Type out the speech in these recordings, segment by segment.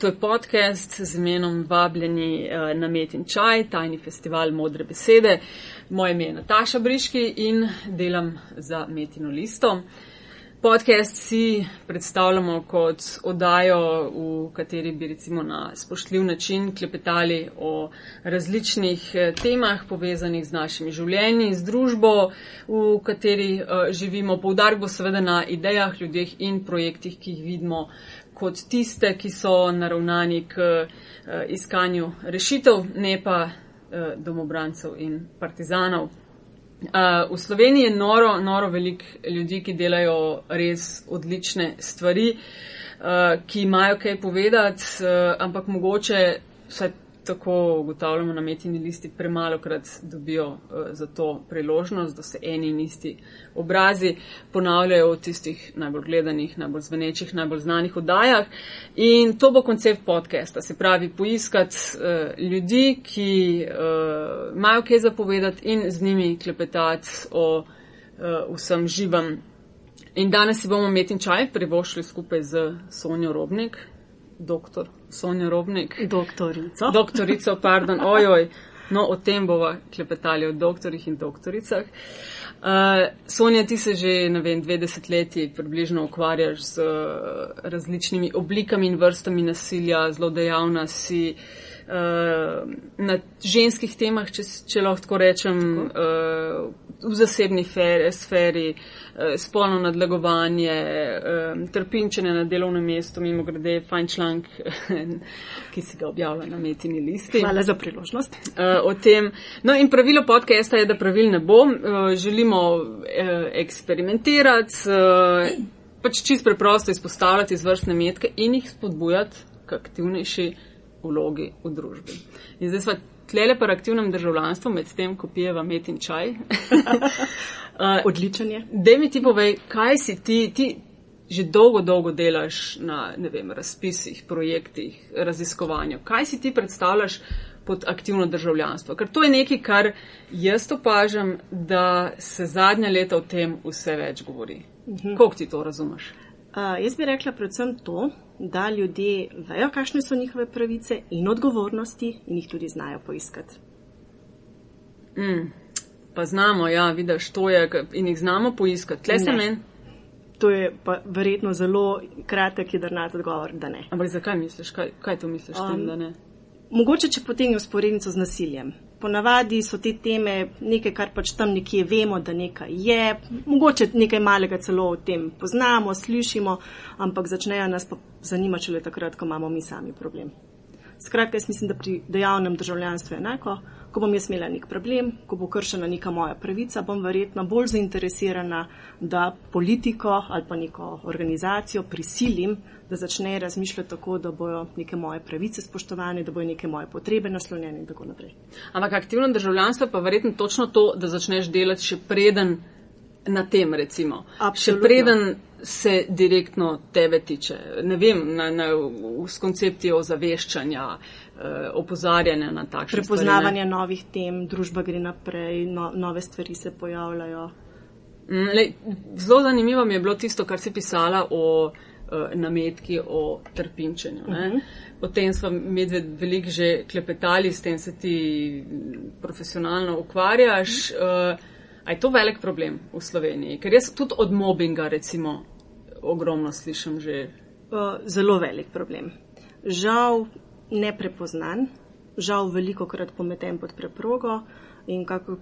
To je podcast z imenom Vabljeni eh, na Met in Čaj, tajni festival modre besede. Moje ime je Nataša Briški in delam za Metino listo. Podcast si predstavljamo kot oddajo, v kateri bi recimo na spoštljiv način klepetali o različnih eh, temah povezanih z našimi življenji, z družbo, v kateri uh, živimo. Poudarek bo seveda na idejah, ljudeh in projektih, ki jih vidimo kot tiste, ki so naravnani k uh, iskanju rešitev, ne pa domobrancev in partizanov. Uh, v Sloveniji je noro, noro veliko ljudi, ki delajo res odlične stvari, uh, ki imajo kaj povedati, uh, ampak mogoče, vsaj tako ugotavljamo na metini listi, premalo krat dobijo uh, za to priložnost, da se eni in isti obrazi ponavljajo v tistih najbolj gledanih, najbolj zvenečih, najbolj znanih oddajah. In to bo koncept podcasta, se pravi poiskati uh, ljudi, ki uh, imajo kaj zapovedati in z njimi klepetati o uh, vsem živem. In danes si bomo metin čaj privošli skupaj z Sonjo Robnik, doktor Sonja Robnik. Doktorico. Doktorico, pardon, ojoj. No, o tem bova klepetali o doktorjih in doktoricah. Uh, Sonja, ti se že, ne vem, dve desetletji približno ukvarjaš z uh, različnimi oblikami in vrstami nasilja, zelo dejavna si uh, na ženskih temah, če, če lahko tako rečem, uh, v zasebni fer, sferi. Eh, spolno nadlegovanje, eh, trpinčenje na delovnem mestu, mimo grede, fajn članek, ki si ga objavlja na metini listi. Hvala za priložnost. Eh, o tem. No in pravilo podcasta je, da pravil ne bo. Želimo eksperimentirati, pač čist preprosto izpostavljati izvrstne metke in jih spodbujati k aktivnejši vlogi v družbi. In zdaj smo tlele pa aktivnem državljanstvu, med tem, ko pijeva met in čaj. uh, Odličen je. Dej mi ti povej, kaj si ti, ti že dolgo, dolgo delaš na, vem, razpisih, projektih, raziskovanju. Kaj si ti predstavljaš pod aktivno državljanstvo? Ker to je nekaj, kar jaz opažam, da se zadnja leta o tem vse več govori. Uh mhm. -huh. Kako ti to razumeš? Uh, jaz bi rekla predvsem to, da ljudje vejo, kakšne so njihove pravice in odgovornosti in jih tudi znajo poiskati. Mm, pa znamo, ja, vidiš, to je in jih znamo poiskati. Tle se meni. To je pa verjetno zelo kratek in drnat odgovor, da ne. Ampak zakaj misliš, kaj, kaj to misliš, um, tem, da ne? Mogoče, če potem je usporednico z nasiljem ponavadi so te teme nekaj, kar pač tam nekje vemo, da nekaj je, mogoče nekaj malega celo o tem poznamo, slišimo, ampak začnejo nas pa zanimati šele takrat, ko imamo mi sami problem. Skratka, jaz mislim, da pri dejavnem državljanstvu je enako ko bom jaz imela nek problem, ko bo kršena neka moja pravica, bom verjetno bolj zainteresirana, da politiko ali pa neko organizacijo prisilim, da začne razmišljati tako, da bojo neke moje pravice spoštovane, da bojo neke moje potrebe naslonjene in tako naprej. Ampak aktivno državljanstvo pa verjetno točno to, da začneš delati še preden na tem, recimo. Absolutno. Še preden se direktno tebe tiče. Ne vem, na, na, s koncepcijo ozaveščanja, Eh, opozarjanja na takšne stvari. Prepoznavanje stvari, novih tem, družba gre naprej, no, nove stvari se pojavljajo. Mm, le, zelo zanimivo mi je bilo tisto, kar si pisala o uh, nametki, o trpinčenju. Uh -huh. O tem smo medved veliko že klepetali, s tem se ti profesionalno ukvarjaš. Uh, a je to velik problem v Sloveniji? Ker jaz tudi od mobbinga recimo ogromno slišim že. Zelo velik problem. Žal neprepoznan, žal veliko krat pometen pod preprogo in kako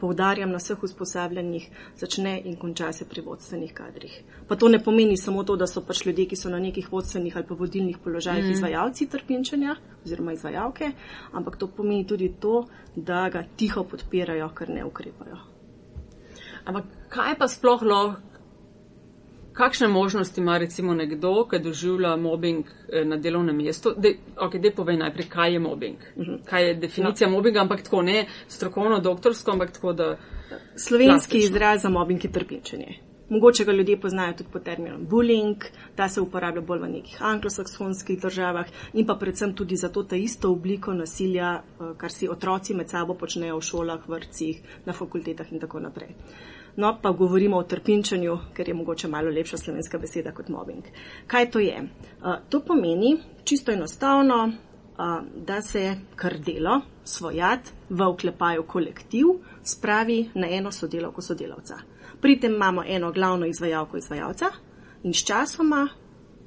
povdarjam na vseh usposabljanjih, začne in konča se pri vodstvenih kadrih. Pa to ne pomeni samo to, da so pač ljudje, ki so na nekih vodstvenih ali pa vodilnih položajih mm. izvajalci trpinčenja oziroma izvajalke, ampak to pomeni tudi to, da ga tiho podpirajo, ker ne ukrepajo. Ampak kaj pa sploh lahko kakšne možnosti ima recimo nekdo, ki doživlja mobbing eh, na delovnem mestu? Dej, ok, dej povej najprej, kaj je mobbing. Mhm. Kaj je definicija no. mobbinga, ampak tako ne strokovno, doktorsko, ampak tako da. Slovenski plastično. izraz za mobbing je trpečenje. Mogoče ga ljudje poznajo tudi pod terminom bullying, ta se uporablja bolj v nekih anglosaksonskih državah in pa predvsem tudi za to ta isto obliko nasilja, eh, kar si otroci med sabo počnejo v šolah, vrtcih, na fakultetah in tako naprej. No, pa govorimo o trpinčanju, ker je mogoče malo lepša slovenska beseda kot mobbing. Kaj to je? To pomeni čisto enostavno, da se kar delo, svojat, v oklepaju kolektiv, spravi na eno sodelavko sodelavca. Pri tem imamo eno glavno izvajalko izvajalca in s časoma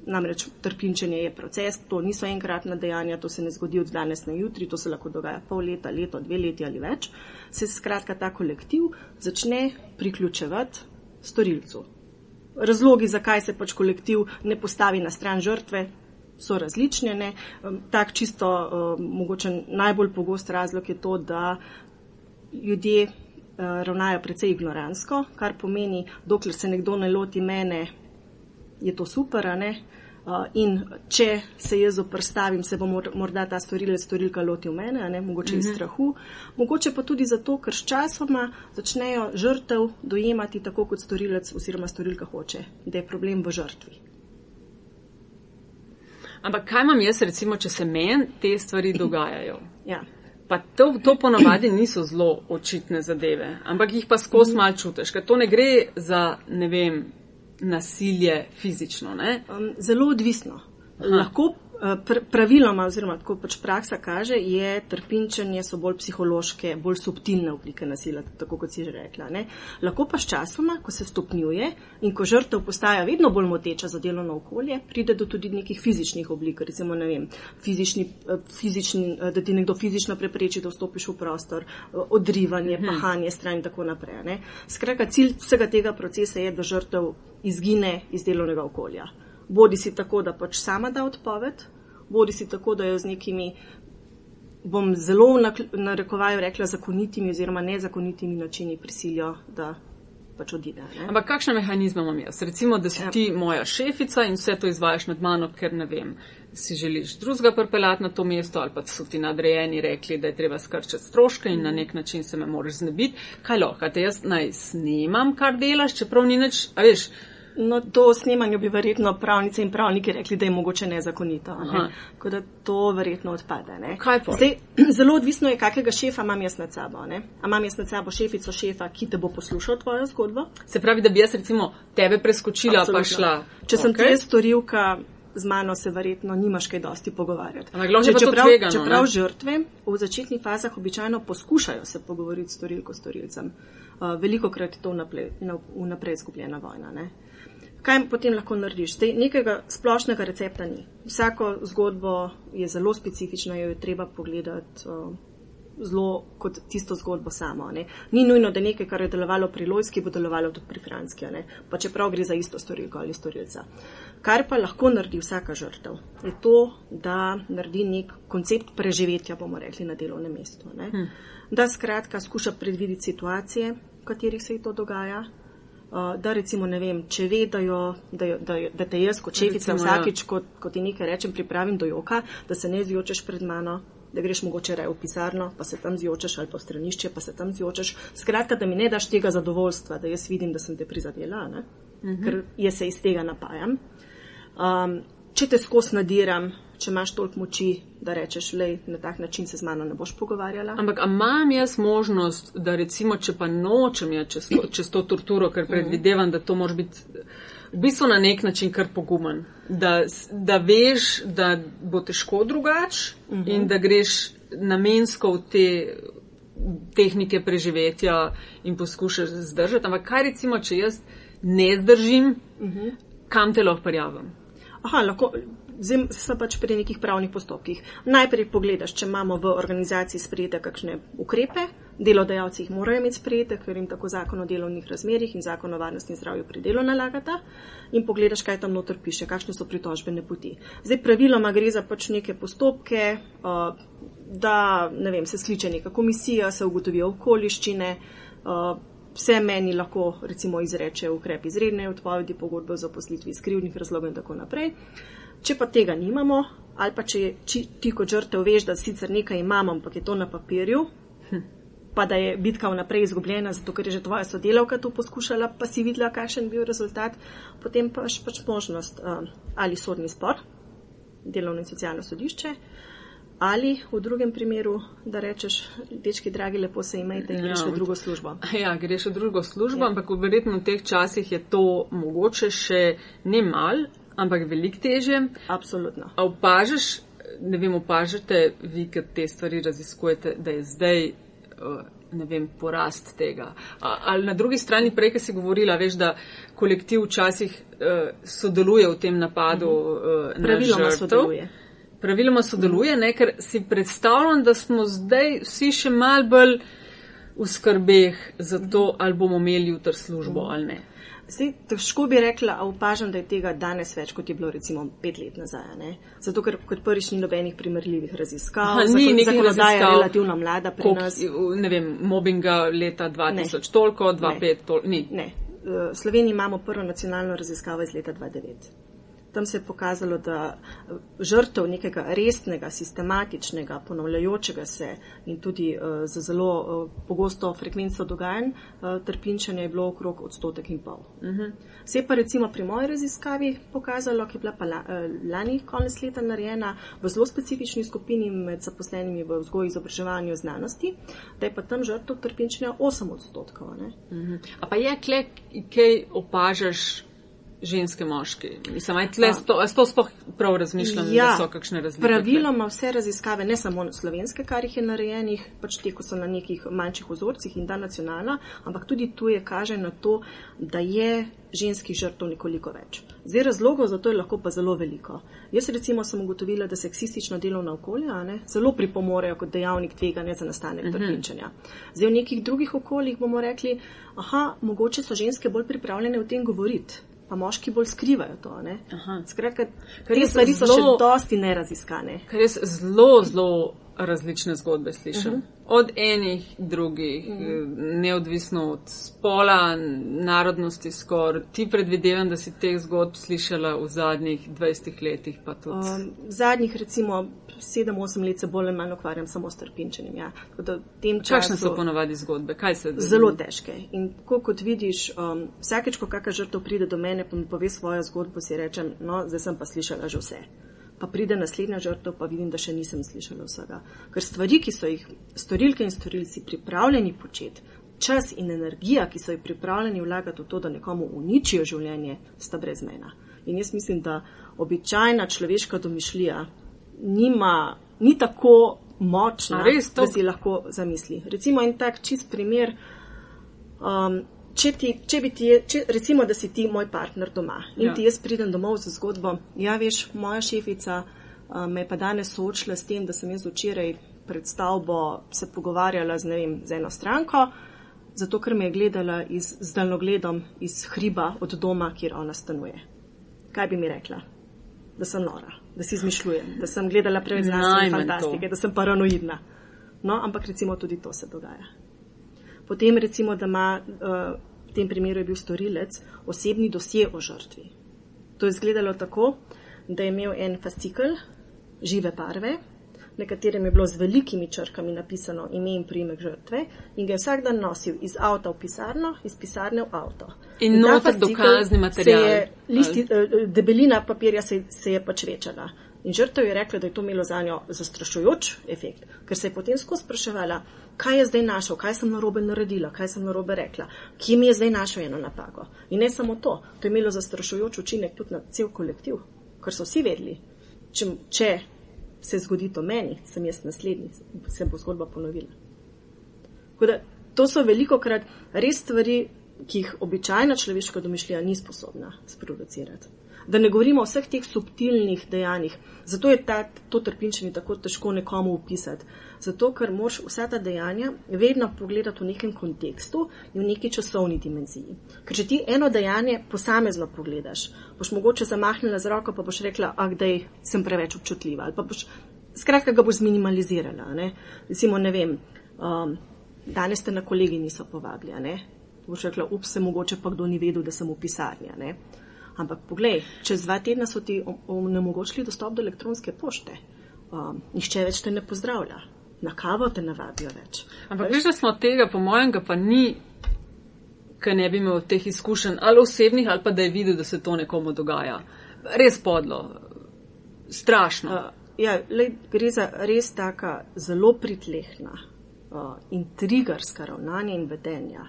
Namreč trpinčenje je proces, to niso enkratna dejanja, to se ne zgodi od danes na jutri, to se lahko dogaja pol leta, leto, dve leti ali več. Se skratka ta kolektiv začne priključevati storilcu. Razlogi, zakaj se pač kolektiv ne postavi na stran žrtve, so različne. Ne? Tak čisto mogoče najbolj pogost razlog je to, da ljudje ravnajo precej ignoransko, kar pomeni, dokler se nekdo ne loti mene, je to super, ne? Uh, in če se jaz oprstavim, se bo morda ta storilec, storilka lotil mene, ne? mogoče iz mhm. strahu, mogoče pa tudi zato, ker s časoma začnejo žrtev dojemati tako, kot storilec oziroma storilka hoče, da je problem v žrtvi. Ampak kaj imam jaz, recimo, če se meni te stvari dogajajo? Ja. Pa to, to ponavadi niso zelo očitne zadeve, ampak jih pa skozi mhm. mal čutiš, ker to ne gre za, ne vem, nasilje fizično? Um, zelo odvisno. Aha. Lahko praviloma, oziroma tako pač praksa kaže, je trpinčenje so bolj psihološke, bolj subtilne oblike nasilja, tako kot si že rekla. Ne? Lahko pa s časoma, ko se stopnjuje in ko žrtev postaja vedno bolj moteča za delovno okolje, pride do tudi nekih fizičnih oblik, recimo, ne vem, fizični, eh, fizični, eh, da ti nekdo fizično prepreči, da vstopiš v prostor, odrivanje, mhm. pahanje stran in tako naprej. Ne? Skratka, cilj vsega tega procesa je, da žrtev izgine iz delovnega okolja. Bodi si tako, da pač sama da odpoved, bodi si tako, da jo z nekimi, bom zelo na rekovaju rekla, zakonitimi oziroma nezakonitimi načini prisilijo, da pač odide. Ne? Ampak kakšne mehanizme imam jaz? Recimo, da si ja. ti moja šefica in vse to izvajaš nad mano, ker ne vem. Si želiš drugega pripeljati na to mesto, ali pa so ti nadrejeni rekli, da je treba skrčati stroške in na nek način se me moraš znebiti. Kaj lahko, te jaz naj snimam, kar delaš, čeprav ni nič, a veš, No, to snemanju bi verjetno pravnice in pravniki rekli, da je mogoče nezakonito. Ne? Tako da to verjetno odpade. Zdaj, zelo odvisno je, kakega šefa imam jaz nad sabo. A imam jaz nad sabo šefico šefa, ki te bo poslušal tvojo zgodbo? Se pravi, da bi jaz recimo tebe preskočila Absolutno. pa šla. Če okay. sem ti storilka, z mano se verjetno nimaš kaj dosti pogovarjati. Že, čeprav tvegano, čeprav žrtve v začetnih fazah običajno poskušajo se pogovoriti s storilko storilcem. Uh, veliko krat je to vnaprej izgubljena vojna. Ne? kaj potem lahko narediš? Zdaj, nekega splošnega recepta ni. Vsako zgodbo je zelo specifična, jo je treba pogledati uh, zelo kot tisto zgodbo samo. Ne? Ni nujno, da nekaj, kar je delovalo pri Lojski, bo delovalo tudi pri Franski, pa čeprav gre za isto storilko ali storilca. Kar pa lahko naredi vsaka žrtev, je to, da naredi nek koncept preživetja, bomo rekli, na delovnem mestu. Hm. Da skratka skuša predvideti situacije, v katerih se ji to dogaja, Uh, da recimo ne vem, če vedajo, da, da, da te jaz kot šefica ja. vsakič, ko, ko ti nekaj rečem, pripravim do joka, da se ne zjočeš pred mano, da greš mogoče raje v pisarno, pa se tam zjočeš ali pa v stranišče, pa se tam zjočeš. Skratka, da mi ne daš tega zadovoljstva, da jaz vidim, da sem te prizadela, uh mhm. -huh. ker jaz se iz tega napajam. Um, če te skos nadiram, če imaš toliko moči, da rečeš, le na tak način se z mano ne boš pogovarjala. Ampak imam jaz možnost, da recimo, če pa nočem ja čez, čez to torturo, ker predvidevam, da to mora biti v bistvu na nek način kar pogumen, da, da veš, da bo težko drugač uh mhm. -huh. in da greš namensko v te tehnike preživetja in poskušaš zdržati. Ampak kaj recimo, če jaz ne zdržim, uh mhm. -huh. kam te lahko prijavim? Aha, lahko, zdaj smo pač pri nekih pravnih postopkih. Najprej pogledaš, če imamo v organizaciji sprejete kakšne ukrepe, delodajalci jih morajo imeti sprejete, ker jim tako zakon o delovnih razmerjih in zakon o varnosti in zdravju pri delu nalagata in pogledaš, kaj tam noter piše, kakšne so pritožbene poti. Zdaj praviloma gre za pač neke postopke, da ne vem, se skliče neka komisija, se ugotovijo okoliščine. Vse meni lahko recimo izreče ukrep izredne odpovedi pogodbe o zaposlitvi iz krivnih razlogov in tako naprej. Če pa tega nimamo, ali pa če či, ti kot žrtev veš, da sicer nekaj imamo, ampak je to na papirju, hm. Pa da je bitka vnaprej izgubljena, zato ker je že tvoja sodelavka to poskušala, pa si videla, kakšen bil rezultat, potem paš pač možnost uh, ali sodni spor, delovno in socialno sodišče, Ali v drugem primeru, da rečeš, dečki, dragi, lepo se imejte in greš Ja, v drugo službo. Ja, greš v drugo službo, Ja. ampak verjetno v teh časih je to mogoče še ne mal, ampak veliko težje. Absolutno. A opažaš, ne vem, opažate vi, ki te stvari raziskujete, da je zdaj, ne vem, porast tega. A- Ali na drugi strani, prej, ki si govorila, veš, da kolektiv včasih eh, sodeluje v tem napadu eh, na Praviloma žrtev. sodeluje. Praviloma sodeluje, ne, ker si predstavljam, da smo zdaj vsi še mal bolj v skrbeh za to, ali bomo imeli jutr službo ali ne. Zdaj, težko bi rekla, a opažam, da je tega danes več, kot je bilo recimo pet let nazaj. Ne? Zato, ker kot prvič ni nobenih primerljivih raziskav, Aha, ni zakon- nekih zakonodaja je relativno mlada pri Koliko, nas. ne vem, mobbinga leta 2000 toliko, 2005 toliko, ni. Ne. V Sloveniji imamo prvo nacionalno raziskavo iz leta 2009. Tam se je pokazalo, da eh, žrtev nekega resnega, sistematičnega, ponavljajočega se in tudi uh, z zelo uh, pogosto frekvenco dogajanj uh, trpinčenja je bilo okrog odstotek in pol. Uh -huh. Se je pa recimo pri moji raziskavi pokazalo, ki je bila pa la, uh, lani konec leta narejena v zelo specifični skupini med zaposlenimi v vzgoji, izobraževanju, znanosti, da je pa tam žrtev trpinčenja 8 odstotkov. a Ne? A pa je kle, kaj opažaš ženske, moški? Mislim, aj tle, sto, a to sploh prav razmišljam, da so kakšne razlike. Praviloma vse raziskave, ne samo slovenske, kar jih je narejenih, pač te, ko so na nekih manjših vzorcih in da nacionalna, ampak tudi tu je kaže na to, da je ženskih žrtev nekoliko več. Zdaj razlogov za to je lahko pa zelo veliko. Jaz recimo sem ugotovila, da seksistično delovno okolje a ne, zelo pripomorejo kot dejavnik tveganja za nastanek Mhm. trpinčenja. Zdaj v nekih drugih okoljih bomo rekli, aha, mogoče so ženske bolj pripravljene o tem govoriti. Pa moški bolj skrivajo to. Skratka, Kar te je stvari so zelo- še dosti neraziskane. Ker res zelo, zelo različne zgodbe slišim. Uh -huh. Od enih, drugih, uh -huh. neodvisno od spola, narodnosti skoraj. Ti predvidevam, da si teh zgodb slišala v zadnjih 20 letih, pa Um, zadnjih recimo 7-8 let se bolj ali manj ukvarjam samo s trpinčenjem. Ja. Kakšne so ponavadi zgodbe? Kaj se zelo težke. In tako kot vidiš, um, vsakeč, ko kakšna žrtev pride do mene in pove svojo zgodbo, si rečem, no, zdaj sem pa slišala že vse. Pa pride naslednja žrtev, pa vidim, da še nisem slišala vsega. Ker stvari, ki so jih storilke in storilci pripravljeni početi, čas in energija, ki so jih pripravljeni vlagati v to, da nekomu uničijo življenje, sta brezmena. In jaz mislim, da običajna človeška domišljija nima, ni tako močna, res, to- da si lahko zamisli. Recimo en tak čist primer. Um, če ti, če bi ti, če, recimo, da si ti moj partner doma in Ja. ti jaz pridem domov z zgodbo, ja, veš, moja šefica uh, me je pa danes soočila s tem, da sem jaz včeraj pred stavbo se pogovarjala z, vem, z eno stranko, zato ker me je gledala iz, z daljnogledom iz hriba od doma, kjer ona stanuje. Kaj bi mi rekla? Da sem nora, da si izmišljujem, da sem gledala preveč znanstvene Najmanj to. fantastike, da sem paranoidna. No, ampak recimo tudi to se dogaja. Potem recimo, da ima, uh, v tem primeru je bil storilec, osebni dosje o žrtvi. To je izgledalo tako, da je imel en fascikel žive barve, na katerem je bilo z velikimi črkami napisano ime in primek žrtve in ga je vsak dan nosil iz avta v pisarno, iz pisarne v avto. In ta noter dokazni material, je Listi, eh, debelina papirja se, se je pač večala. In žrtev je rekla, da je to imelo za njo zastrašujoč efekt, ker se je potem skozi spraševala, kaj je zdaj našel, kaj sem narobe naredila, kaj sem narobe rekla, kje mi je zdaj našel eno napako. In ne samo to, to je imelo zastrašujoč učinek tudi na cel kolektiv, ker so vsi vedeli, če, če se zgodi to meni, sem jaz naslednji, se bo zgodba ponovila. Tako da to so veliko krat res stvari, ki jih običajna človeška domišljija ni sposobna sproducirati. Da ne govorimo o vseh teh subtilnih dejanjih. Zato je ta, to trpinčenje tako težko nekomu opisati. Zato, ker moraš vsa ta dejanja vedno pogledati v nekem kontekstu in v neki časovni dimenziji. Ker če ti eno dejanje posamezno pogledaš, boš mogoče zamahnila z roko, pa boš rekla, ah, da sem preveč občutljiva. Ali pa boš, skratka, ga boš zminimalizirala. Ne? Recimo, ne vem, um, danes ste na kolegi niso povabili. Boš rekla, ups, se mogoče pa kdo ni vedel, da sem v pisarni. Ampak poglej, čez dva tedna so ti onemogočili dostop do elektronske pošte. Um, nihče več te ne pozdravlja. Na kavo te ne vabijo več. Ampak veš, da smo tega, po mojem, pa ni, ker ne bi imel teh izkušenj ali osebnih, ali pa da je videl, da se to nekomu dogaja. Res podlo, strašno. Uh, ja, lej, gre za res taka zelo pritlehna, uh, intrigarska ravnanja in vedenja.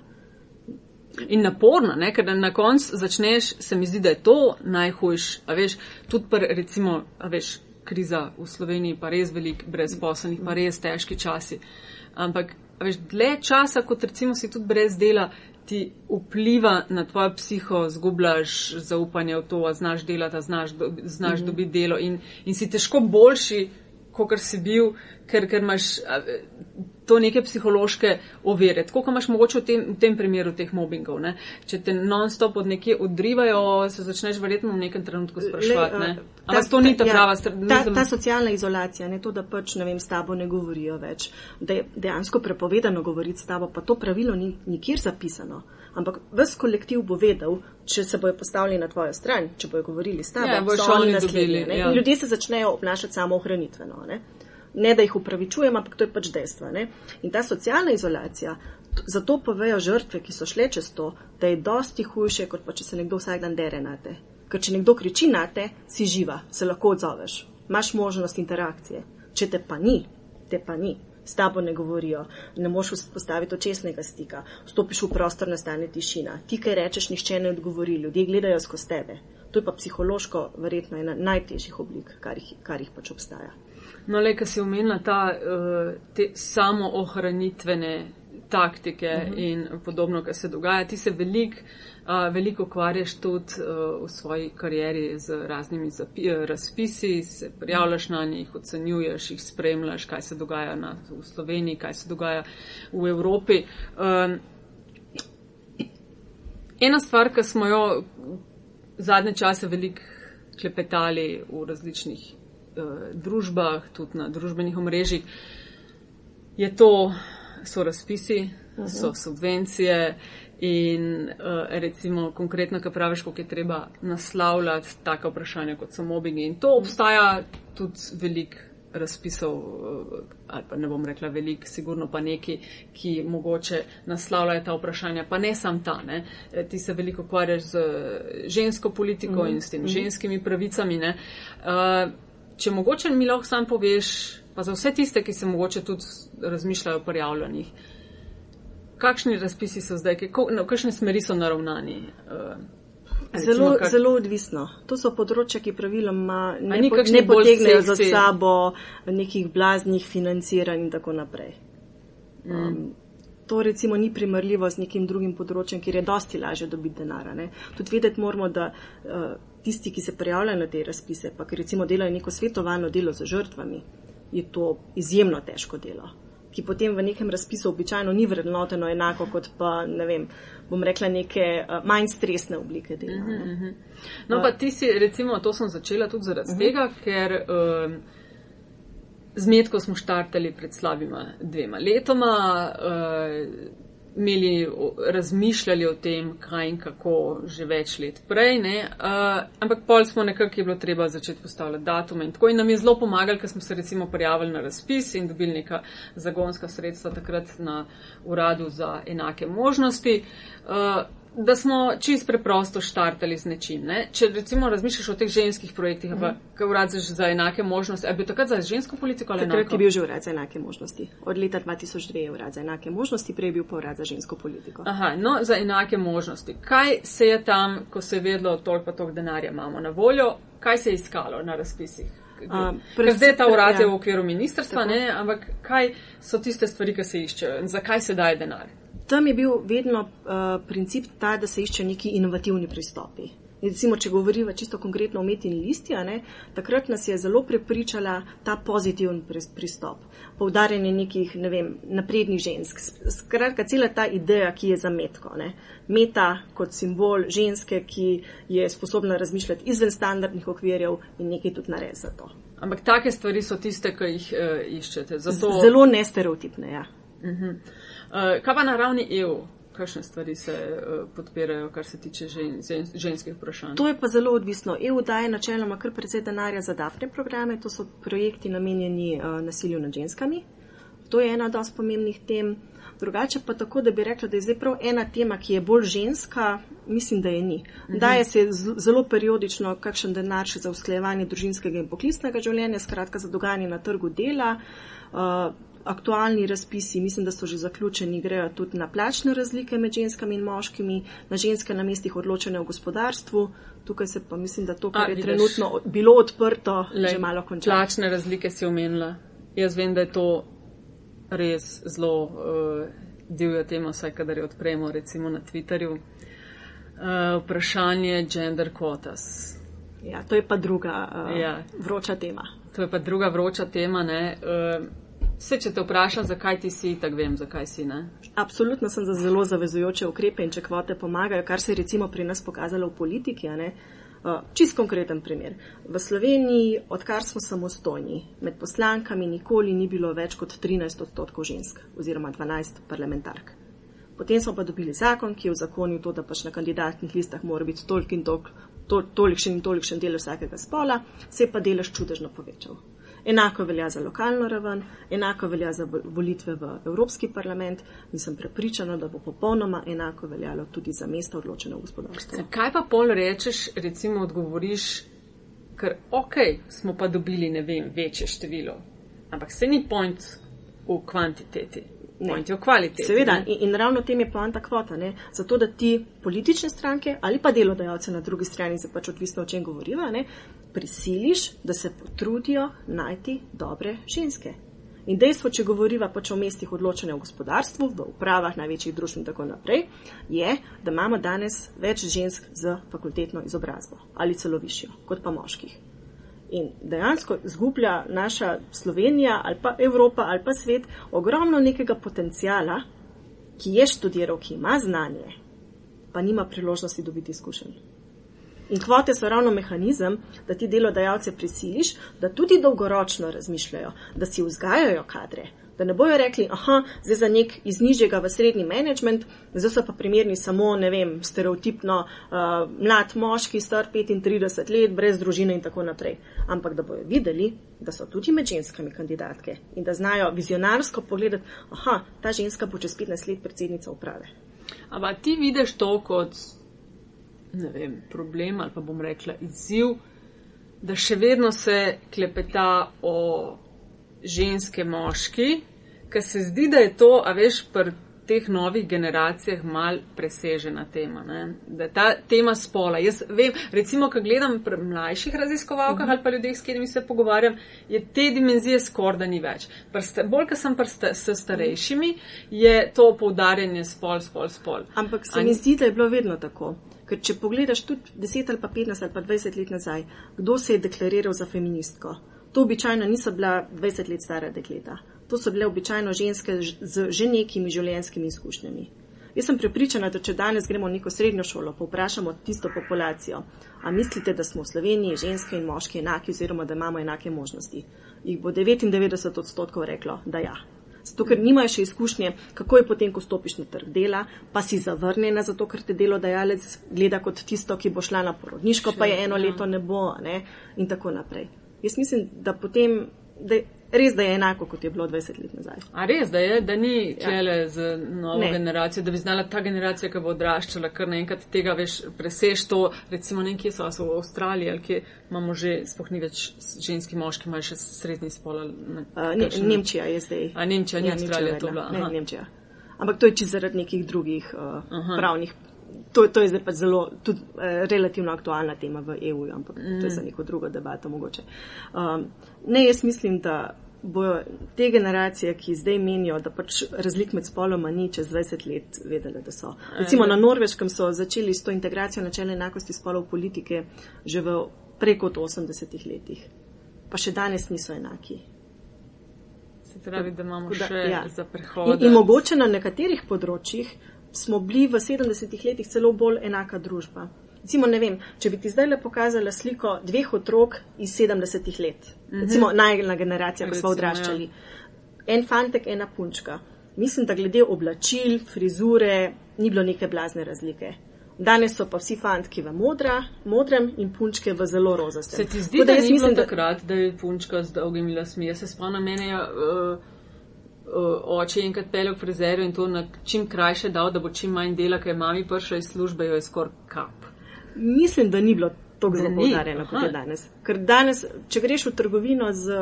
In naporna, ne? ker na koncu začneš, se mi zdi, da je to najhujš. A veš, tudi pr, recimo, a veš, kriza v Sloveniji pa res velik, brezposobnih, pa res težki časi. Ampak, a veš, dlje časa, kot recimo si tudi brez dela, ti vpliva na tvojo psiho, zgubljaš zaupanje v to, a znaš delati, a znaš, do, znaš mm -hmm. dobiti delo in, in si težko boljši, kot si bil, ker, ker imaš to neke psihološke ovire. Tako, kot imaš mogoče v tem, v tem primeru teh mobbingov. Ne? Če te non-stop od nekje odrivajo, se začneš verjetno v nekem trenutku spraševati. Ne? Ampak to ni ta ja, prava stvar. Ta, ta socialna izolacija, ne to, da pač, ne vem, s tabo ne govorijo več, da je dejansko prepovedano govoriti s tabo, pa to pravilo ni nikjer zapisano. Ampak ves kolektiv bo vedel, če se bojo postavili na tvojo stran, če bojo govorili s tabo, Ja, bojo oni naslednji, ja. In ljudje se začnejo obnašati samo ohranitveno. Ne? ne, da jih upravičujem, ampak to je pač dejstvo. Ne? In ta socialna izolacija, zato povejo žrtve, ki so šle čez to, da je dosti hujše, kot pa če se nekdo vsak dan dere na te. Ker če nekdo kriči na te, si živa, se lahko odzoveš, imaš možnost interakcije. Če te pa ni, te pa ni. S tabo ne govorijo, ne moš postaviti očesnega stika, vstopiš v prostor, nastane tišina. Ti, kaj rečeš, nihče ne odgovori, ljudje gledajo skozi tebe. To je pa psihološko verjetno ena najtežjih oblik, kar jih, kar jih pač obstaja. No, le, ki si omenila ta, uh, te samoohranitvene taktike uh -huh. in podobno, kar se dogaja. Ti se veliko uh, velik ukvarjaš tudi uh, v svoji karieri z raznimi zapi, uh, razpisi, se prijavljaš na njih, ocenjuješ jih, spremljaš, kaj se dogaja na, v Sloveniji, kaj se dogaja v Evropi. Um, ena stvar, ki smo jo zadnje čase veliko klepetali v različnih uh, družbah, tudi na družbenih omrežjih, je to, so razpisi, uh -huh. so subvencije in uh, recimo konkretno, kar praviš, koliko je treba naslavljati taka vprašanja, kot so mobbingi. In to obstaja tudi velik razpisov, uh, ali pa ne bom rekla velik, sigurno pa neki, ki mogoče naslavljajo ta vprašanja, pa ne sam ta. Ne. Eh, Ti se veliko ukvarjaš z žensko politiko mm -hmm. in s tem ženskimi pravicami. Ne. Uh, če mogoče mi lahko sam poveš, pa za vse tiste, ki se mogoče tudi razmišljajo o prijavljanjih, kakšni razpisi so zdaj, kako, no, kakšne smeri so naravnani? Uh, recimo, Zelo, kar- zelo odvisno. To so področja, ki praviloma ne, po, ne potegnejo za sabo nekih blaznih financiranj in tako naprej. Um, to recimo ni primerljivo z nekim drugim področjem, kjer je dosti lažje dobiti denara. Ne. Tudi vedeti moramo, da uh, tisti, ki se prijavljajo na te razpise, pa ki recimo delajo neko svetovalno delo z žrtvami, je to izjemno težko delo ki potem v nekem razpisu običajno ni vrednoteno enako kot pa, ne vem, bom rekla, neke uh, manj stresne oblike dela. ne. No, pa ti si, recimo, to sem začela tudi zaradi tega, ker um, z Metko smo štartali pred slabima dvema letoma, uh, imeli, razmišljali o tem, kaj in kako že več let prej, ne, uh, ampak pol smo nekako je bilo treba začeti postavljati datume in tako in nam je zelo pomagali, ker smo se recimo prijavili na razpis in dobili neka zagonska sredstva takrat na uradu za enake možnosti. Uh, da smo čist preprosto štartali z nečim. Ne? Če recimo razmišljaš o teh ženskih projektih, mm. pa kaj urad za, enake možnosti, ali bi takrat za žensko politiko ali Takrat enako? je bil že urad za enake možnosti. Od leta 2002 je urad za enake možnosti, prej je bil pa urad za žensko politiko. Aha, no, za enake možnosti. Kaj se je tam, ko se je vedlo, toliko pa toliko denarja imamo na voljo, kaj se je iskalo na razpisih? Ker zdaj je ta urad je ja. v okviru ministrstva, ne, ampak kaj so tiste stvari, ki se iščejo in zakaj se daje denar? Tam je bil vedno uh, princip ta, da se iščejo neki inovativni pristopi. Recimo, če govoriva čisto konkretno o metini listi, a ne, takrat nas je zelo prepričala ta pozitiven pris- pristop. Poudarjanje nekih, ne vem, naprednih žensk. Skratka, cela ta ideja, ki je za metko. Ne. Meta kot simbol ženske, ki je sposobna razmišljati izven standardnih okvirjev in nekaj tudi narediti za to. Ampak take stvari so tiste, ki jih uh, iščete. Zato, Zelo nestereotipne, ja. Uh, kaj pa na ravni EU? Kakšne stvari se uh, podpirajo, kar se tiče žen, žen, ženskih vprašanj? To je pa zelo odvisno. EU daje načeloma kar precej denarja za DAFNE programe, to so projekti namenjeni uh, nasilju nad ženskami. To je ena dosti pomembnih tem. Drugače pa tako, da bi rekla, da je zdaj prav ena tema, ki je bolj ženska, mislim, da je ni. Mhm. Daje se zelo periodično kakšen denar še za usklejevanje družinskega in poklicnega življenja, skratka za dogajanje na trgu dela. Uh, aktualni razpisi, mislim, da so že zaključeni, grejo tudi na plačne razlike med ženskami in moškimi, na ženske na mestih odločene v gospodarstvu. Tukaj se pa mislim, da to, kar A, je vidiš, trenutno bilo odprto, le, že malo konča. Plačne razlike si omenila. Jaz vem, da je to res zelo uh, divja tema, vsaj kadar jo odpremo, recimo na Twitterju. Uh, vprašanje gender quotas. Ja, to je pa druga uh, ja. vroča tema. To je pa druga vroča tema. Uh, Vse, če te vprašam, zakaj ti si, tako vem, zakaj si ne. Absolutno sem za zelo zavezujoče ukrepe in če kvote pomagajo, kar se je recimo pri nas pokazalo v politiki. Uh, čist konkreten primer. V Sloveniji, odkar smo samostojni, med poslankami nikoli ni bilo več kot 13 odstotkov žensk oziroma 12 parlamentark. Potem smo pa dobili zakon, ki je v zakonju to, da pač na kandidatnih listah mora biti tolik in tolik, to, tolikšen in tolikšen del vsakega spola, se je pa delež čudežno povečal. Enako velja za lokalno raven, enako velja za volitve v Evropski parlament in sem prepričana, da bo popolnoma enako veljalo tudi za mesto odločeno v gospodarstvu. Kaj pa pol rečeš, recimo odgovoriš, ker ok, smo pa dobili, ne vem, večje število, ampak se ni point v kvantiteti. Pointi v kvaliteti. Seveda, in, in ravno tem je poanta kvota. Ne? Zato, da ti politične stranke ali pa delodajalce na drugi strani, se pač odvisno o čem govoriva, ne, prisiliš, da se potrudijo najti dobre ženske. In dejstvo, če govoriva pač o mestih odločanja v gospodarstvu, v upravah največjih družb in tako naprej, je, da imamo danes več žensk z fakultetno izobrazbo ali celo višjo kot pa moških. In dejansko zgublja naša Slovenija ali pa Evropa ali pa svet ogromno nekega potencijala, ki je študiral, ki ima znanje, pa nima priložnosti dobiti izkušenj. In kvote so ravno mehanizem, da ti delodajalce prisiliš, da tudi dolgoročno razmišljajo, da si vzgajajo kadre. Da ne bojo rekli, aha, zdaj za nek iz nižjega v srednji management, zdaj so pa primerni samo, ne vem, stereotipno uh, mlad moški, star 35 let, brez družine in tako naprej. Ampak da bojo videli, da so tudi med ženskami kandidatke in da znajo vizionarsko pogledati, aha, ta ženska bo čez 15 let predsednica uprave. Ampak ti vidiš to kot ne vem, problem ali pa bom rekla izziv, da še vedno se klepeta o ženske moški, ker se zdi, da je to, a veš, pr teh novih generacijah mal presežena tema. Ne? Da ta tema spola. Jaz vem, recimo, ko gledam pri mlajših raziskovalkah uh -huh. ali pa ljudeh, s katerimi se pogovarjam, je te dimenzije skoraj da ni več. Prste, bolj, ko sem prste, s starejšimi, je to poudarjanje spol, spol, spol. Ampak se An... mi zdi, da je bilo vedno tako. Ker če pogledaš tudi 10 ali pa 15 ali pa 20 let nazaj, kdo se je deklariral za feministko? To običajno niso bila 20 let stara dekleta. To so bile običajno ženske z že nekimi življenjskimi izkušnjami. Jaz sem prepričana, da če danes gremo v neko srednjo šolo, pa vprašamo tisto populacijo, a mislite, da smo v Sloveniji ženske in moški enaki oziroma da imamo enake možnosti, jih bo 99 odstotkov reklo, da ja. Zato, ker nimajo še izkušnje, kako je potem, ko stopiš na trg dela, pa si zavrnjena, zato ker te delodajalec gleda kot tisto, ki bo šla na porodniško, pa je eno ja. leto ne bo, ne? in tako naprej. Jaz mislim, da potem, da res, da je enako, kot je bilo 20 let nazaj. A res, da je, da ni tlele ja. z novo ne. generacijo, da bi znala ta generacija, ki bo odraščala, kar naenkrat tega veš, preseš to, recimo nekje so, so v Avstraliji, ali kje imamo že, spoh ni več ženski moški, imajo še srednji spol. Ne, ne, Nemčija je zdaj. A Nemčija, ni ja, Avstralija to bila. Ne, Nemčija. Ampak to je čisto zaradi nekih drugih uh, pravnih to, to je zdaj pa zelo tudi, eh, relativno aktualna tema v EU, ampak mm. to je za mm. neko drugo debato mogoče. Um, ne, jaz mislim, da bojo te generacije, ki zdaj menijo, da pač razlik med spoloma ni čez 20 let vedele, da so. Recimo na Norveškem so začeli s to integracijo načela enakosti spolov politike že v preko 80 letih. Pa še danes niso enaki. Se pravi, da imamo še ja. za prehod. In, in mogoče na nekaterih področjih smo bili v 70-ih letih celo bolj enaka družba. Recimo, ne vem, če bi ti zdaj le pokazala sliko dveh otrok iz 70-ih let, mm -hmm. recimo najna generacija, ko smo odraščali. Ja. En fantek, ena punčka. Mislim, da glede oblačil, frizure, ni bilo neke blazne razlike. Danes so pa vsi fantki v modra, modrem in punčke v zelo rozastem. Se ti zdi, da, da je mislim, takrat, da je punčka z dolgimi lasmi? Jaz se spomnim, mene je. Uh, uh, oče enkrat peljal v frizerju in to na čim krajše dal, da bo čim manj dela, ker je mami prišla iz službe, jo je skoraj kap. Mislim, da ni bilo tako zelo poudarjeno, kot je danes. Ker danes, če greš v trgovino z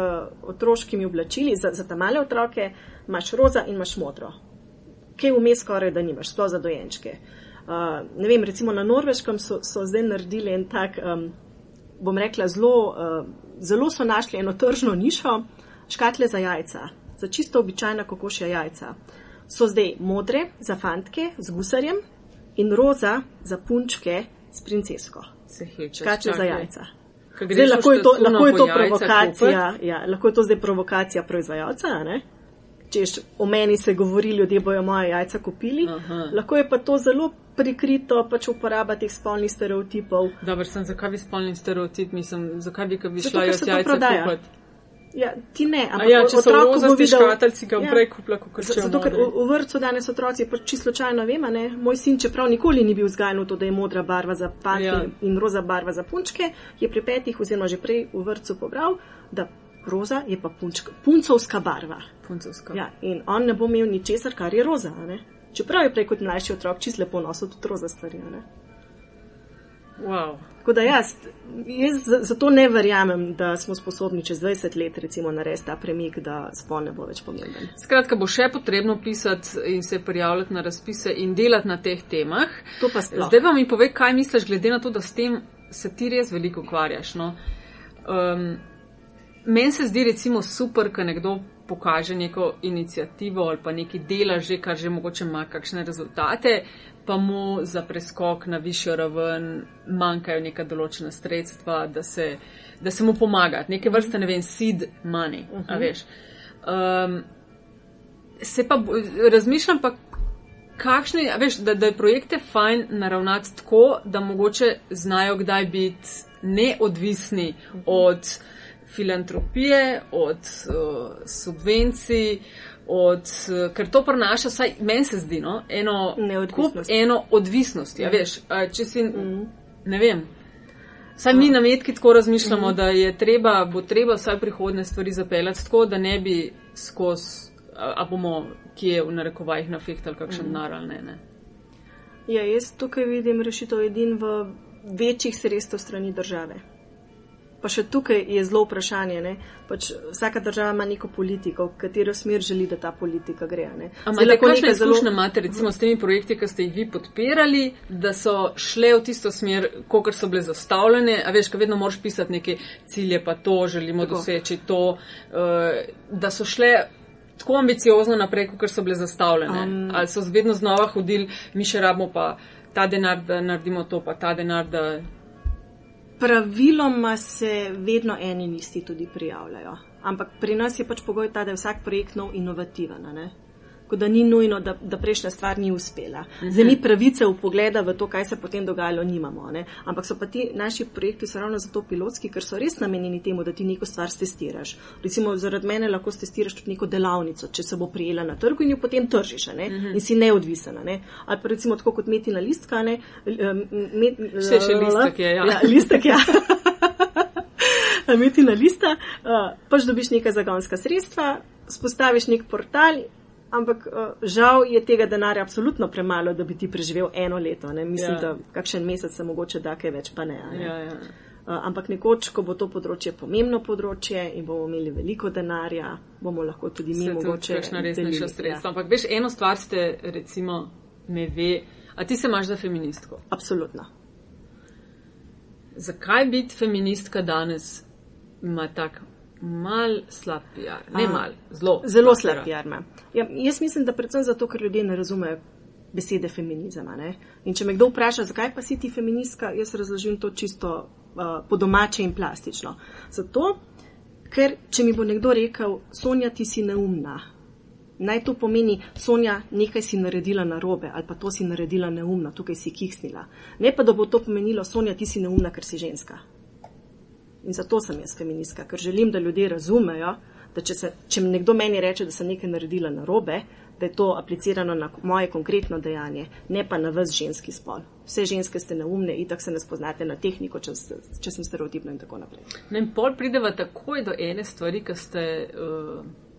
otroškimi oblačili, za, za ta male otroke, imaš roza in imaš modro. Kaj vmes skoraj da nimaš, sploh za dojenčke. Uh, ne vem, recimo na Norveškem so, so zdaj naredili en tak, um, bom rekla, zelo, uh, zelo so našli eno tržno nišo, škatle za jajca, za čisto običajna kokošja jajca. So zdaj modre za fantke z gusarjem in roza za punčke s princesko. Se heče. Škatle za jajca. Zdaj, lahko je to, lahko je to provokacija, ja, lahko je to zdaj provokacija proizvajalca, ne? Češ, o meni se govori, ljudje bojo moje jajca kupili. Aha. Lahko je pa to zelo prikrito, pač uporaba teh spolnih stereotipov. Dobro, sem zakaj bi spolni stereotip, mislim, zakaj bi, ko bi šla jaz jajca kupiti. Ja, ti ne, A ampak ja, če otrok, bo rozasti videl- škateljci, ga bom Ja. prej kupila, kot Z- če Zato, ker v, v vrtu danes otroci, pač čisto slučajno vem, ne, moj sin, čeprav nikoli ni bil vzgajan v to, da je modra barva za fante Ja. in roza barva za punčke, je pri petih oziroma že prej v vrtu pobral, da roza je pa punčka, puncovska barva. Puncovska. Ja, in on ne bo imel ničesar, kar je roza. ne. Čeprav je prej kot mlajši otrok čisto lepo nosil tudi roza stvari. ne. Wow. Tako da jaz, jaz zato ne verjamem, da smo sposobni čez 20 let recimo narediti ta premik, da spol ne bo več pomemben. Skratka, bo še potrebno pisati in se prijavljati na razpise in delati na teh temah. To pa sploh. Zdaj pa mi povej, kaj misliš, glede na to, da s tem se ti res veliko ukvarjaš. No? Um, Meni se zdi recimo super, ko nekdo pokaže neko inicijativo ali pa neki dela že, kar že mogoče ima kakšne rezultate, pa mu za preskok na višjo raven manjkajo neka določena sredstva, da se, da se mu pomaga. Neke vrste, ne vem, seed money, uh -huh. a veš. Um, se pa razmišljam pa, kakšne, a veš, da, da je projekte fajn naravnati tako, da mogoče znajo kdaj biti neodvisni od filantropije, od uh, subvencij, od, uh, ker to prenaša, vsaj meni se zdi, no, eno, kup eno odvisnost. Ja, veš, a, če si, ne vem. Saj mi na metki tako razmišljamo, da je treba, bo treba vsaj prihodne stvari zapeljati tako, da ne bi skozi, a, a bomo kje v narekovajih nafehtali kakšen denar ali ne. ne. Ja, jaz tukaj vidim rešitev edin v večjih sredstev strani države. Pa še tukaj je zelo vprašanje. ne. Pač vsaka država ima neko politiko, v katero smer želi, da ta politika gre. Ampak lahko nekaj zelo- izkušnje imate recimo s temi projekti, ki ste jih vi podpirali, da so šle v tisto smer, kot so bile zastavljene, a veš, ka vedno moraš pisati neke cilje, pa to želimo Tako. doseči, to, uh, da so šle tako ambiciozno naprej, kot so bile zastavljene. Um. Ali so vedno znova hodili, mi še rabimo pa ta denar, da naredimo to, pa ta denar, da. Praviloma se vedno eni in isti tudi prijavljajo. Ampak pri nas je pač pogoj ta, da je vsak projekt nov inovativen. ne. Tako da ni nujno, da, da prejšnja stvar ni uspela. Zdaj mi pravice v pogleda v to, kaj se potem dogajalo, nimamo. Ne? Ampak so pa ti naši projekti so ravno zato pilotski, ker so res namenjeni temu, da ti neko stvar testiraš. Recimo zaradi mene lahko testiraš tudi neko delavnico, če se bo prijela na trgu in jo potem tržiš ne? in si neodvisen. a Ne? Ali pa recimo tako kot metina listka. Ne? Met, Še- še listek je, ja. ja listek, ja. Metina lista, uh, pač dobiš neka zagonska sredstva, spostaviš nek portal, ampak uh, žal je tega denarja absolutno premalo, da bi ti preživel eno leto. Ne? Mislim, Ja. ja. da kakšen mesec se mogoče da kaj več, pa ne. ne? Ja, ja. Uh, ampak nekoč, ko bo to področje pomembno področje in bomo imeli veliko denarja, bomo lahko tudi mi Se mogoče. kakšna resnejša delili, sredstva. Ampak veš, eno stvar ste, recimo, me ve, a ti se imaš za feministko. Ja, absolutno. Zakaj biti feministka danes ima tak mal slab PR? Ne A, mal, zelo. Zelo slab PR. PR ima. Ja, jaz mislim, da predvsem zato, ker ljudje ne razumejo besede feminizem. a ne. In če me kdo vpraša, zakaj pa si ti feministka, jaz razložim to čisto uh, po domače in plastično. Zato, ker če mi bo nekdo rekel, Sonja, ti si neumna. Naj to pomeni, Sonja, nekaj si naredila narobe ali pa to si naredila neumno, tukaj si kiksnila. Ne pa, da bo to pomenilo, Sonja, ti si neumna, ker si ženska. In zato sem jaz feministka, ker želim, da ljudje razumejo, da če, se, če nekdo meni reče, da sem nekaj naredila narobe, da je to aplicirano na moje konkretno dejanje, ne pa na vas ženski spol. Vse ženske ste neumne, itak se ne spoznate na tehniko, če, če sem stereotipna in tako naprej. Ne, in pol prideva takoj do ene stvari, ki ste. Uh,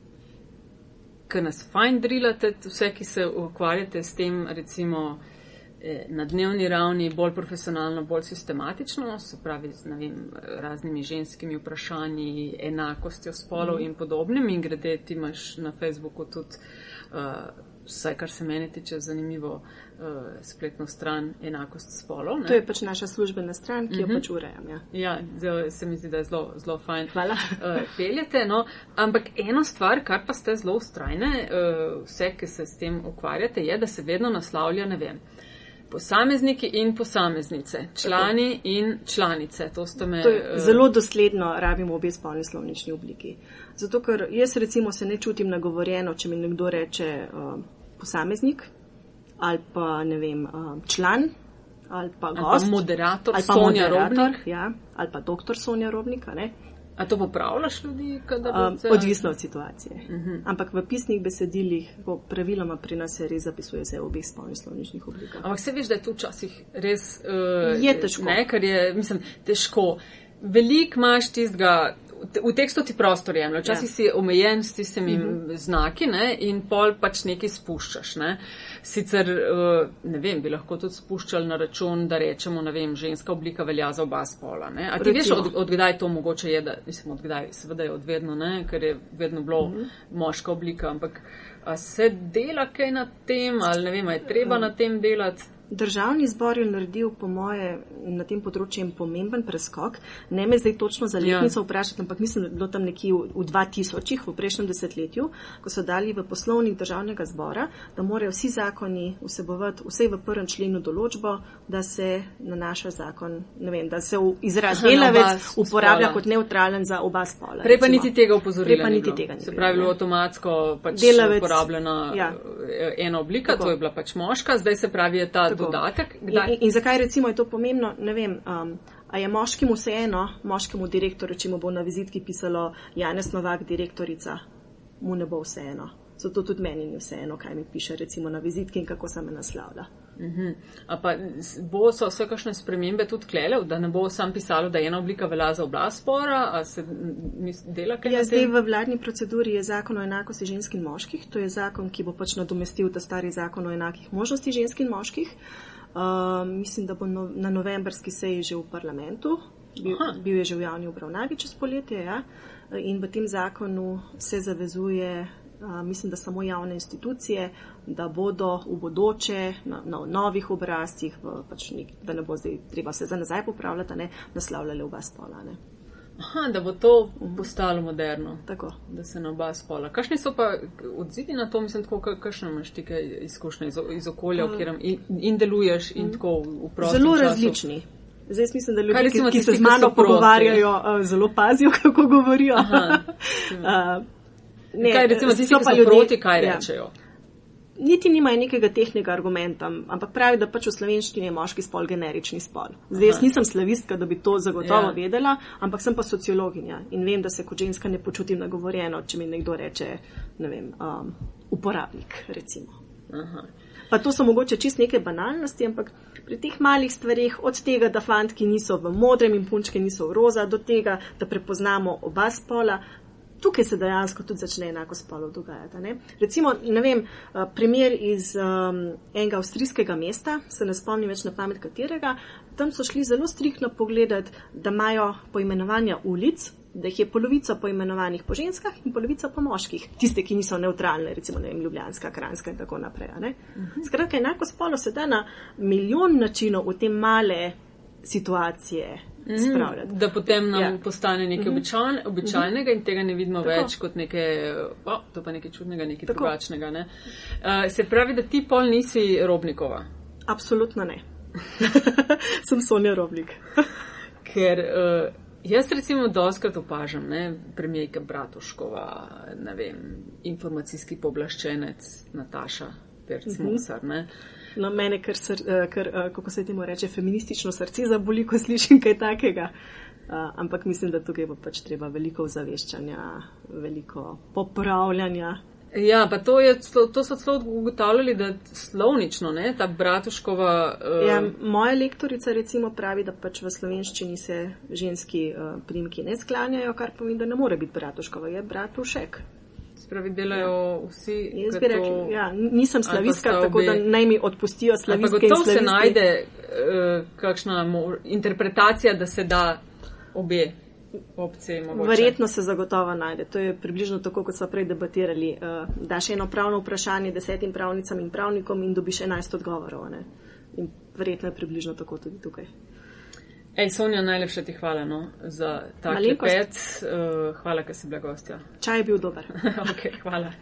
ki nas fajn drilate, vse, ki se ukvarjate s tem, recimo, eh, na dnevni ravni bolj profesionalno, bolj sistematično, se pravi z vem, raznimi ženskimi vprašanji, enakostjo spolov mm. in podobnim. In grede ti imaš na Facebooku tudi, uh, vsaj kar se meni tiče, zanimivo uh, spletno stran enakost spolov. Ne? To je pač naša službena stran, ki jo mm -hmm. pač urejam. Ja, ja zelo, se mi zdi, da je zelo, zelo fajn. Hvala. uh, peljete, no, ampak eno stvar, kar pa ste zelo ustrajne, uh, vse, ki se s tem ukvarjate, je, da se vedno naslavlja, ne vem. Posamezniki in posameznice, člani Tako. in članice. To me, to je, uh, zelo dosledno rabimo obe spolni slovnični obliki. Zato, ker jaz recimo se ne čutim nagovorjeno, če mi nekdo reče uh, posameznik, ali pa ne vem, član ali pa gost. Ali pa moderator, ali pa Sonja Robnik. Ja, ali pa doktor Sonja Robnik. A to popravljaš ljudi? Um, odvisno od situacije. Uh mhm. -huh. Ampak v pisnih besedilih, praviloma pri nas se res zapisuje vse v obeh spolnih slovničnih oblikah. Ampak se veš, da je to včasih res. Uh, je težko. Ne, ker je, mislim, težko. Veliko imaš tistega v tekstu ti prostor jemlje, včasih ja. si omejen s tistimi mm -hmm. znaki ne, in pol pač nekaj spuščaš. Ne. Sicer, eh, ne vem, bi lahko tudi spuščali na račun, da rečemo, ne vem, ženska oblika velja za oba spola. Ne. A ti Recimo. veš, od, odkdaj to mogoče je, da, mislim, odkdaj, seveda je odvedno, ne, ker je vedno bilo mm -hmm. moška oblika, ampak se dela kaj na tem, ali ne vem, je treba mm. na tem delati. Državni zbor je naredil, po moje, na tem področju pomemben preskok. Ne me zdaj točno za letnico ja. vprašati, ampak mislim, da je bilo tam nekje v, v 2000, v prejšnjem desetletju, ko so dali v poslovnik državnega zbora, da morajo vsi zakoni vsebovati vse v prvem členu določbo, da se nanaša zakon, ne vem, da se izraz delavec uporablja spola. kot neutralen za oba spola. Prej pa niti tega upozorila. Prej pa niti tega ne. Se pravi, bilo avtomatsko pač delavec, uporabljena ja. ena oblika, Tako. to je bila pač moška, zdaj se pravi, je ta. Dodatek. In, in, in zakaj recimo je to pomembno? Ne vem. Um, A je moškemu vseeno, moškemu direktorju, če mu bo na vizitki pisalo Janes Novak, direktorica, mu ne bo vseeno. Zato tudi meni ni vseeno, kaj mi piše recimo na vizitki in kako se me naslavlja. Uh mhm. -huh. A pa bo so vse kakšne spremembe tudi klele, da ne bo sam pisalo, da ena oblika velja za oblast spora, a se dela kaj? Ja, zdaj v vladni proceduri je zakon o enakosti žensk in moških. To je zakon, ki bo pač nadomestil ta stari zakon o enakih možnosti žensk in moških. Uh, mislim, da bo no, na novembrski seji že v parlamentu. Bil, bil je že v javni obravnavi čez poletje. Ja? In v tem zakonu se zavezuje mislim, da samo javne institucije, da bodo v bodoče na, na novih obrazcih, pač nek, da ne bo zdaj treba se za nazaj popravljati, ne, naslavljali oba spola. Ne. Aha, da bo to postalo moderno. Tako. Da se na oba spola. Kakšni so pa odzivi na to, mislim, tako, kakšne imaš tike izkušnje iz, iz okolja, v katerem in, in deluješ in mm. tako v prostem Zelo času. različni. Zdaj mislim, da ljudje, ki, ki se z mano pogovarjajo, zelo pazijo, kako govorijo. Aha, Ne, kaj recimo tisti, ki so ljudje, proti, kaj ja. rečejo? Niti nimajo nekega tehnega argumenta, ampak pravi, da pač v slovenščini je moški spol generični spol. Zdaj, jaz nisem slavistka, da bi to zagotovo ja. vedela, ampak sem pa sociologinja in vem, da se kot ženska ne počutim nagovorjeno, če mi nekdo reče, ne vem, um, uporabnik, recimo. Aha. Pa to so mogoče čist neke banalnosti, ampak pri teh malih stvarih, od tega, da fantki niso v modrem in punčke niso v roza, do tega, da prepoznamo oba spola, tukaj se dejansko tudi začne enako spolov dogajati. Ne? Recimo, ne vem, eh, primer iz um, enega avstrijskega mesta, se ne spomnim več na pamet katerega, tam so šli zelo striktno pogledati, da imajo poimenovanja ulic, da jih je polovica poimenovanih po ženskah in polovica po moških, tiste, ki niso neutralne, recimo ne vem, Ljubljanska, Kranska in tako naprej. Uh mhm. -huh. Skratka, enako spolo se da na milijon načinov v te male situacije Mhm. spravljati. Da potem nam ja. postane nekaj mm -hmm. običajnega in tega ne vidimo Tako. več kot nekaj, oh, to pa nekaj čudnega, nekaj Tako. drugačnega. Ne? Uh, se pravi, da ti pol nisi robnikova? Absolutno ne. Sem Sonja Robnik. Ker uh, jaz recimo doskrat opažam, ne, premijejka Bratuškova, ne vem, informacijski poblaščenec Nataša Percmusar, mm -hmm. No, mene, ker, eh, ker, eh, kako se temu reče, feministično srce zaboli, ko slišim kaj takega. Uh, ampak mislim, da tukaj bo pač treba veliko ozaveščanja, veliko popravljanja. Ja, pa to, je, to so celo ugotavljali, da slovnično, ne, ta Bratuškova. Uh... Ja, moja lektorica recimo pravi, da pač v slovenščini se ženski uh, primki ne sklanjajo, kar pomeni, da ne more biti Bratuškova, je Bratušek pravi, delajo vsi. Jaz bi rekel, ja, nisem slaviska, tako obe- da naj mi odpustijo Ampak slaviske in gotovo se najde uh, kakšna interpretacija, da se da obe opcije. mogoče. Verjetno se zagotovo najde. To je približno tako, kot smo prej debatirali. Uh, daš eno pravno vprašanje desetim pravnicam in pravnikom in dobiš enajst odgovorov. Ne? In verjetno je približno tako tudi tukaj. Ej, Sonja, najlepša ti hvala no, za ta klepet. Uh, hvala, ker si bila gostja. Čaj je bil dober. okay, hvala.